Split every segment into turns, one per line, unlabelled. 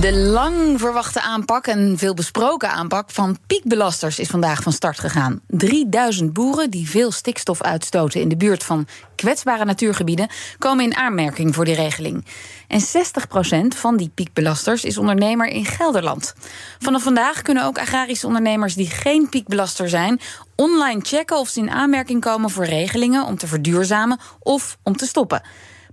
De lang verwachte aanpak en veel besproken aanpak van piekbelasters is vandaag van start gegaan. 3000 boeren die veel stikstof uitstoten in de buurt van kwetsbare natuurgebieden komen in aanmerking voor die regeling. En 60% van die piekbelasters is ondernemer in Gelderland. Vanaf vandaag kunnen ook agrarische ondernemers die geen piekbelaster zijn online checken of ze in aanmerking komen voor regelingen om te verduurzamen of om te stoppen.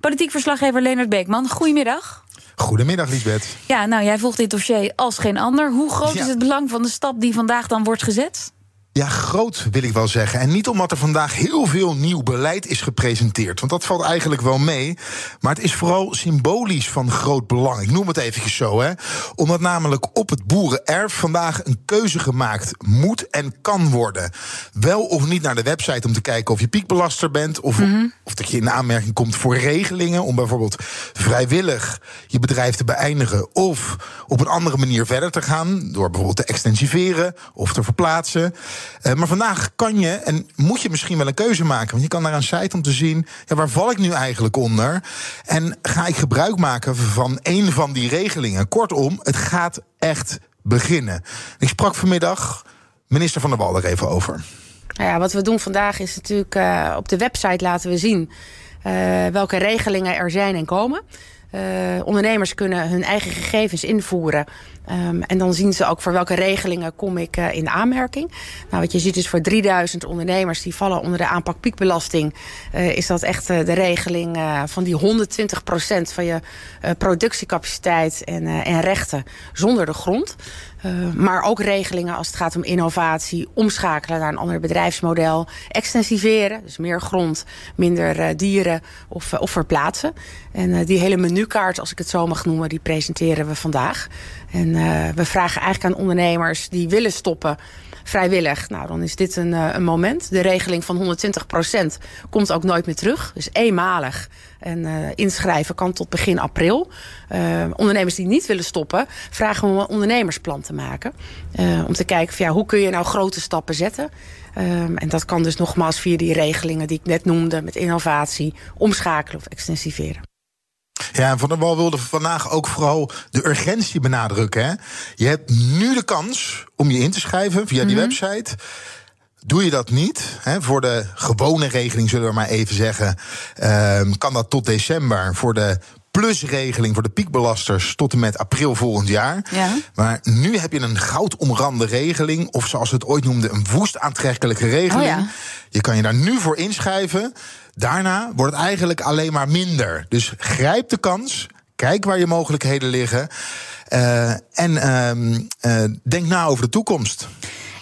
Politiek verslaggever Leonard Beekman, goedemiddag.
Goedemiddag, Lisbeth.
Ja, nou, jij volgt dit dossier als geen ander. Hoe groot
Ja.
is het belang van de stap die vandaag dan wordt gezet?
Ja, groot wil ik wel zeggen. En niet omdat er vandaag heel veel nieuw beleid is gepresenteerd. Want dat valt eigenlijk wel mee. Maar het is vooral symbolisch van groot belang. Ik noem het eventjes zo, hè. Omdat namelijk op het boerenerf vandaag een keuze gemaakt moet en kan worden. Wel of niet naar de website om te kijken of je piekbelaster bent. Of, of dat je in aanmerking komt voor regelingen. Om bijvoorbeeld vrijwillig je bedrijf te beëindigen. Of op een andere manier verder te gaan. Door bijvoorbeeld te extensiveren of te verplaatsen. Eh, maar vandaag kan je en moet je misschien wel een keuze maken. Want je kan naar een site om te zien, ja, waar val ik nu eigenlijk onder? En ga ik gebruik maken van een van die regelingen? Kortom, het gaat echt beginnen. Ik sprak vanmiddag minister Van der Wal er even over.
Nou ja, wat we doen vandaag is natuurlijk eh, op de website laten we zien eh, welke regelingen er zijn en komen. Eh, ondernemers kunnen hun eigen gegevens invoeren. Ehm, en dan zien ze ook voor welke regelingen kom ik eh, in aanmerking. Nou, wat je ziet is voor 3000 ondernemers die vallen onder de aanpak piekbelasting. eh, is dat echt de regeling van die 120% van je productiecapaciteit en, en rechten zonder de grond. Eh, maar ook regelingen als het gaat om innovatie, omschakelen naar een ander bedrijfsmodel, extensiveren, dus meer grond, minder eh, dieren of, eh, of verplaatsen. En die hele menukaart, als ik het zo mag noemen, die presenteren we vandaag. En we vragen eigenlijk aan ondernemers die willen stoppen vrijwillig. Nou, dan is dit een, eh, een moment. De regeling van 120% komt ook nooit meer terug. Dus eenmalig. En eh, inschrijven kan tot begin april. Eh, ondernemers die niet willen stoppen, vragen om een ondernemersplan te maken. Eh, om te kijken van, ja, hoe kun je nou grote stappen zetten. Ehm, en dat kan dus nogmaals via die regelingen die ik net noemde, met innovatie, omschakelen of extensiveren.
Ja, en Van der Wal wilde vandaag ook vooral de urgentie benadrukken. Hè? Je hebt nu de kans om je in te schrijven via die website. Doe je dat niet, hè, voor de gewone regeling zullen we maar even zeggen, ehm, kan dat tot december. Voor de plusregeling voor de piekbelasters tot en met april volgend jaar.
Ja.
Maar nu heb je een goudomrande regeling, of zoals we het ooit noemden, een woest aantrekkelijke regeling.
Oh ja.
Je kan je daar nu voor inschrijven. Daarna wordt het eigenlijk alleen maar minder. Dus grijp de kans. Kijk waar je mogelijkheden liggen. eh, en ehm, eh, denk na over de toekomst.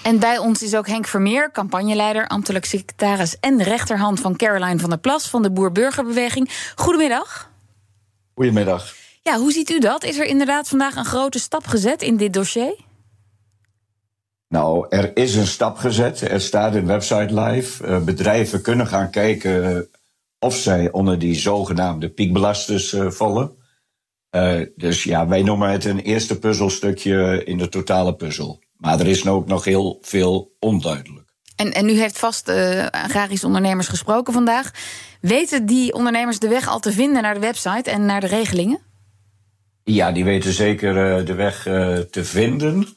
En bij ons is ook Henk Vermeer, campagneleider, ambtelijk secretaris en rechterhand van Caroline van der Plas van de Boer-Burgerbeweging. Goedemiddag.
Goedemiddag.
Ja, hoe ziet u dat? Is er inderdaad vandaag een grote stap gezet in dit dossier?
Nou, er is een stap gezet. Er staat een website live. Eh, bedrijven kunnen gaan kijken of zij onder die zogenaamde piekbelasters eh, vallen. Eh, dus ja, wij noemen het een eerste puzzelstukje in de totale puzzel. Maar er is ook nog heel veel onduidelijk.
En, en u heeft vast eh agrarische ondernemers gesproken vandaag. Weten die ondernemers de weg al te vinden naar de website en naar de regelingen?
Ja, die weten zeker eh, de weg eh, te vinden.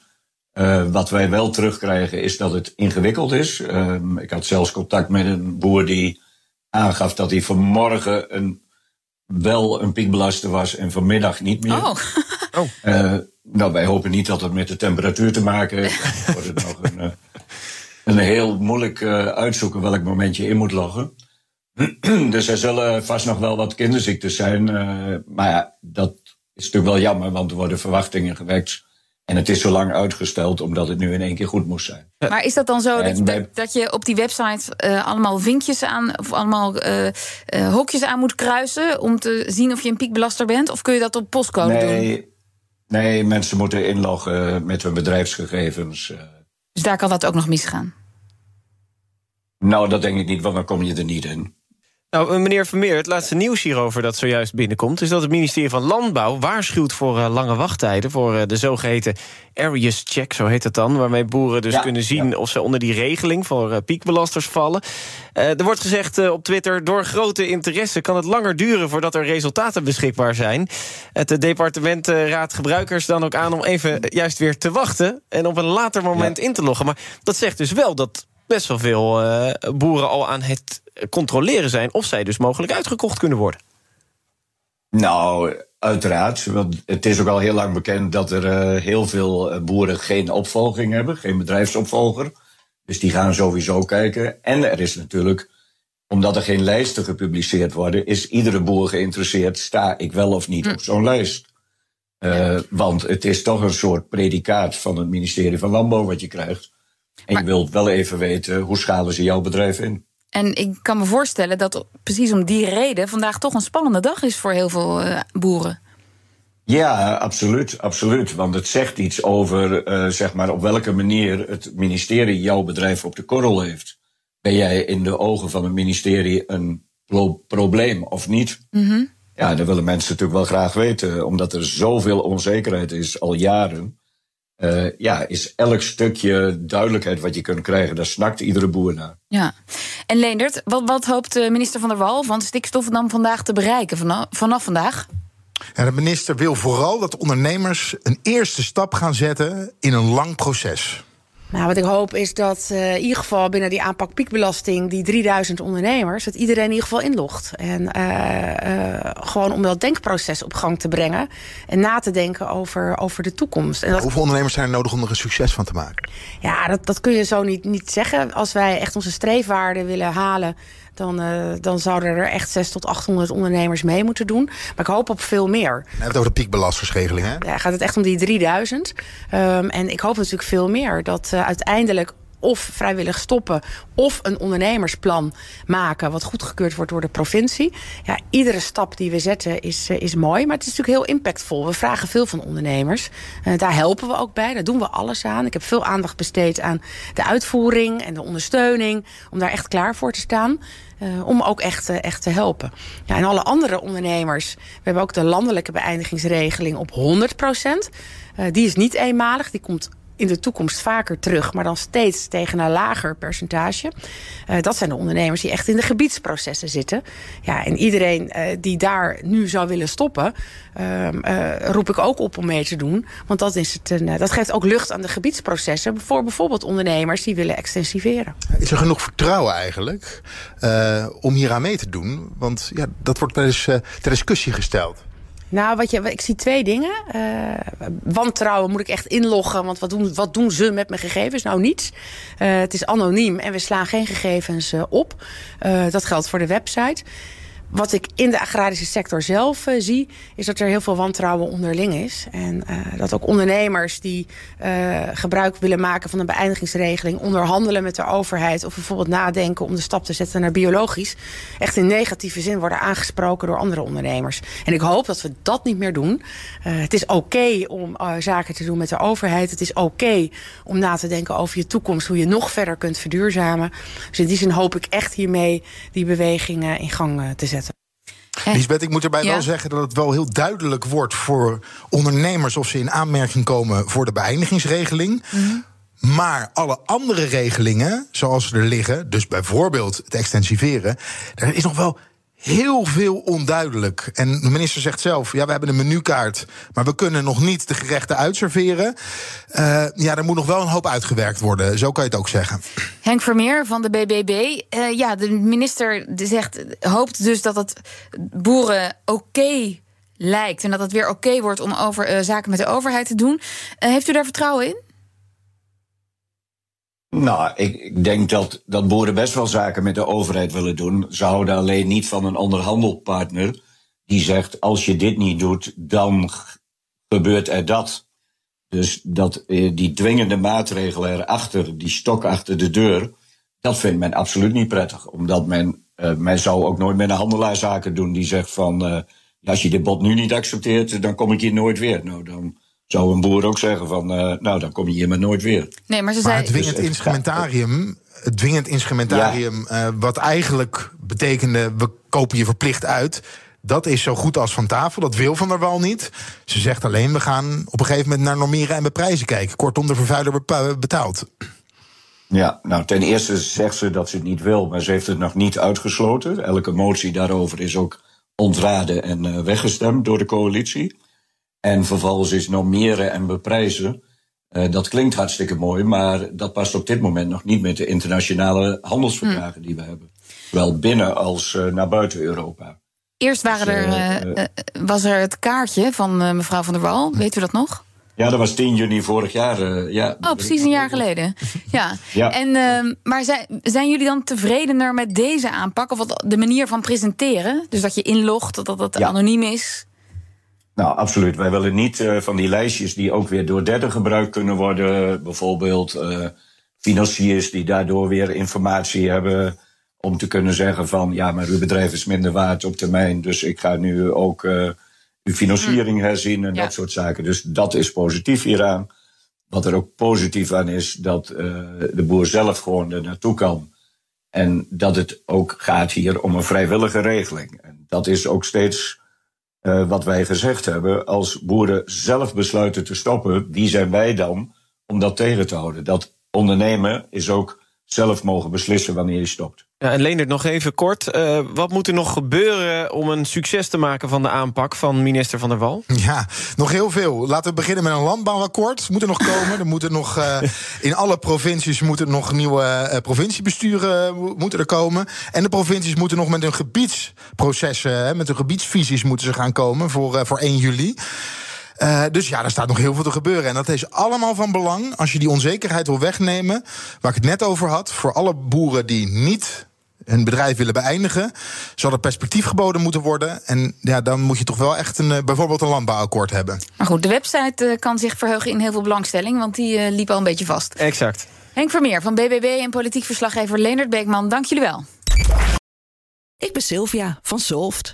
Wat wij wel terugkrijgen is dat het ingewikkeld is. Ehm, ik had zelfs contact met een boer die aangaf dat hij vanmorgen een, wel een piekbelaster was en vanmiddag niet meer.
Oh,
Eh, nou, wij hopen niet dat het met de temperatuur te maken heeft. Wordt het nog een, een heel moeilijk eh, uitzoeken welk moment je in moet loggen. dus er zullen vast nog wel wat kinderziektes zijn. eh, maar ja, dat is natuurlijk wel jammer, want er worden verwachtingen gewekt. En het is zo lang uitgesteld omdat het nu in één keer goed moest zijn.
maar is dat dan zo dat,
En
dat, dat je op die website eh, allemaal vinkjes aan of allemaal eh, eh, hokjes aan moet kruisen om te zien of je een piekbelaster bent? Of kun je dat op postcode doen?
Nee, nee, mensen moeten inloggen met hun bedrijfsgegevens.
Dus daar kan dat ook nog misgaan.
nou, dat denk ik niet, want dan kom je er niet in.
Nou, meneer Vermeer, het laatste nieuws hierover dat zojuist binnenkomt... is dat het ministerie van Landbouw waarschuwt voor uh, lange wachttijden... voor uh, de zogeheten areas check, zo heet het dan... waarmee boeren dus ja, kunnen zien ja. of ze onder die regeling... voor uh, piekbelasters vallen. er wordt gezegd op Twitter... door grote interesse kan het langer duren... voordat er resultaten beschikbaar zijn. Het departement raadt gebruikers dan ook aan... om even juist weer te wachten... en op een later moment ja. in te loggen. Maar dat zegt dus wel dat best wel veel boeren al aan het controleren zijn of zij dus mogelijk uitgekocht kunnen worden.
Nou, uiteraard. Want het is ook al heel lang bekend dat er uh, heel veel boeren geen opvolging hebben, geen bedrijfsopvolger. Dus die gaan sowieso kijken. En er is natuurlijk, omdat er geen lijsten gepubliceerd worden, is iedere boer geïnteresseerd: sta ik wel of niet hm. op zo'n lijst? Uh, want het is toch een soort predicaat van het ministerie van Landbouw wat je krijgt. En maar... je wilt wel even weten hoe schalen ze jouw bedrijf in.
En ik kan me voorstellen dat precies om die reden vandaag toch een spannende dag is voor heel veel uh, boeren.
Ja, absoluut, absoluut. Want het zegt iets over uh, zeg maar op welke manier het ministerie jouw bedrijf op de korrel heeft. Ben jij in de ogen van het ministerie een pro probleem of niet?
Mm -hmm.
Ja, dat willen mensen natuurlijk wel graag weten, omdat er zoveel onzekerheid is al jaren. Uh, ja, is elk stukje duidelijkheid wat je kunt krijgen, daar snakt iedere boer naar.
Ja. En Leendert, wat, wat hoopt de minister van der Wal van stikstof dan vandaag te bereiken vanaf, vanaf vandaag?
Ja, de minister wil vooral dat ondernemers een eerste stap gaan zetten in een lang proces.
Nou, wat ik hoop is dat uh, in ieder geval binnen die aanpak piekbelasting... die 3000 ondernemers, dat iedereen in ieder geval inlogt. En uh, uh, gewoon om dat denkproces op gang te brengen... en na te denken over, over de toekomst. En dat...
Hoeveel ondernemers zijn er nodig om er een succes van te maken?
Ja, dat, dat kun je zo niet, niet zeggen. Als wij echt onze streefwaarden willen halen dan, uh, dan zouden er echt 600 tot 800 ondernemers mee moeten doen. Maar ik hoop op veel meer. We
hebben het over de piekbelastersregeling, hè?
Ja, gaat het echt om die 3000. Um, en ik hoop natuurlijk veel meer. Dat uh, uiteindelijk of vrijwillig stoppen of een ondernemersplan maken wat goedgekeurd wordt door de provincie. Ja, iedere stap die we zetten is, is mooi, maar het is natuurlijk heel impactvol. We vragen veel van ondernemers. Uh, daar helpen we ook bij, daar doen we alles aan. Ik heb veel aandacht besteed aan de uitvoering en de ondersteuning om daar echt klaar voor te staan. Uh, om ook echt, echt te helpen. Ja, en alle andere ondernemers, we hebben ook de landelijke beëindigingsregeling op 100 procent. Die is niet eenmalig, die komt in de toekomst vaker terug, maar dan steeds tegen een lager percentage. Uh, dat zijn de ondernemers die echt in de gebiedsprocessen zitten. Ja, en iedereen uh, die daar nu zou willen stoppen, uh, roep ik ook op om mee te doen. Want dat, is het een, dat geeft ook lucht aan de gebiedsprocessen voor bijvoorbeeld ondernemers die willen extensiveren.
Is er genoeg vertrouwen eigenlijk om hier aan mee te doen? Want ja, dat wordt wel eens ter discussie gesteld.
Nou, wat je, ik zie twee dingen. Uh, wantrouwen moet ik echt inloggen. Want wat doen, wat doen ze met mijn gegevens? Nou, niets. Uh, het is anoniem en we slaan geen gegevens uh, op. dat geldt voor de website. Wat ik in de agrarische sector zelf uh, zie, is dat er heel veel wantrouwen onderling is. En uh, dat ook ondernemers die uh, gebruik willen maken van een beëindigingsregeling, onderhandelen met de overheid of bijvoorbeeld nadenken om de stap te zetten naar biologisch, echt in negatieve zin worden aangesproken door andere ondernemers. En ik hoop dat we dat niet meer doen. het is oké om zaken te doen met de overheid. Het is oké om na te denken over je toekomst, hoe je nog verder kunt verduurzamen. Dus in die zin hoop ik echt hiermee die bewegingen in gang te zetten.
Lisbeth, ik moet erbij ja. wel zeggen dat het wel heel duidelijk wordt voor ondernemers of ze in aanmerking komen voor de beëindigingsregeling.
Mhm.
Mm -hmm. Maar alle andere regelingen, zoals ze er liggen, dus bijvoorbeeld het extensiveren, er is nog wel heel veel onduidelijk. En de minister zegt zelf: ja, we hebben een menukaart, maar we kunnen nog niet de gerechten uitserveren. Uh, ja, er moet nog wel een hoop uitgewerkt worden. Zo kan je het ook zeggen.
Henk Vermeer van de BBB. Uh, ja, de minister zegt, hoopt dus dat het boeren oké. Lijkt en dat het weer oké wordt om over uh, zaken met de overheid te doen. heeft u daar vertrouwen in?
Nou, ik, denk dat, dat boeren best wel zaken met de overheid willen doen. Ze houden alleen niet van een onderhandelpartner die zegt: als je dit niet doet, dan gebeurt er dat. Dus dat, die dwingende maatregelen erachter, die stok achter de deur, dat vindt men absoluut niet prettig. Omdat men, uh, men zou ook nooit met een handelaar zaken doen die zegt van, uh, als je dit bod nu niet accepteert, dan kom ik hier nooit weer. Nou, dan zou een boer ook zeggen van, uh, nou, dan kom je hier maar nooit weer.
Nee, maar ze
maar
zei...
het dwingend dus instrumentarium het dwingend instrumentarium, eh, wat eigenlijk betekende we kopen je verplicht uit. Dat is zo goed als van tafel. Dat wil Van der Wal niet. Ze zegt alleen, we gaan op een gegeven moment naar normeren en beprijzen kijken. Kortom, de vervuiler betaalt.
Ja, nou ten eerste zegt ze dat ze het niet wil, maar ze heeft het nog niet uitgesloten. Elke motie daarover is ook ontraden en uh, weggestemd door de coalitie. En vervolgens is normeren en beprijzen. Uh, dat klinkt hartstikke mooi, maar dat past op dit moment nog niet met de internationale handelsverdragen hm. die we hebben. Zowel binnen als uh, naar buiten Europa.
Eerst waren er, was er het kaartje van mevrouw van der Wal, weten we dat nog?
Ja, dat was 10 juni vorig jaar. Uh, ja,
oh, precies een jaar geleden. Ja. ja. En, uh, maar zijn, zijn jullie dan tevredener met deze aanpak? Of de manier van presenteren? Dus dat je inlogt, dat dat anoniem is?
Nou, absoluut. Wij willen niet uh, van die lijstjes die ook weer door derden gebruikt kunnen worden. Bijvoorbeeld financiers die daardoor weer informatie hebben om te kunnen zeggen van ja, maar uw bedrijf is minder waard op termijn. Dus ik ga nu ook uw financiering mm. herzien en dat soort zaken. Dus dat is positief hieraan. Wat er ook positief aan is, dat uh, de boer zelf gewoon er naartoe kan. En dat het ook gaat hier om een vrijwillige regeling. En dat is ook steeds uh, wat wij gezegd hebben. Als boeren zelf besluiten te stoppen, wie zijn wij dan om dat tegen te houden? Dat ondernemen is ook zelf mogen beslissen wanneer je stopt.
Ja, en Leendert, nog even kort. Uh, wat moet er nog gebeuren om een succes te maken van de aanpak van minister Van der Wal?
Ja, nog heel veel. Laten we beginnen met een landbouwakkoord. Moet er nog komen. er moeten nog, uh, in alle provincies moeten nog nieuwe uh, provinciebesturen moeten er komen. En de provincies moeten nog met hun gebiedsprocessen, met hun gebiedsvisies moeten ze gaan komen voor, voor 1 juli. Uh, dus ja, er staat nog heel veel te gebeuren. En dat is allemaal van belang als je die onzekerheid wil wegnemen. Waar ik het net over had. Voor alle boeren die niet hun bedrijf willen beëindigen, zal er perspectief geboden moeten worden. En ja, dan moet je toch wel echt een, eh, bijvoorbeeld een landbouwakkoord hebben.
Maar goed, de website uh, kan zich verheugen in heel veel belangstelling, want die liep al een beetje vast.
Exact.
Henk Vermeer van BBB en politiek verslaggever Leonard Beekman, dank jullie wel.
Ik ben Sylvia van Solft.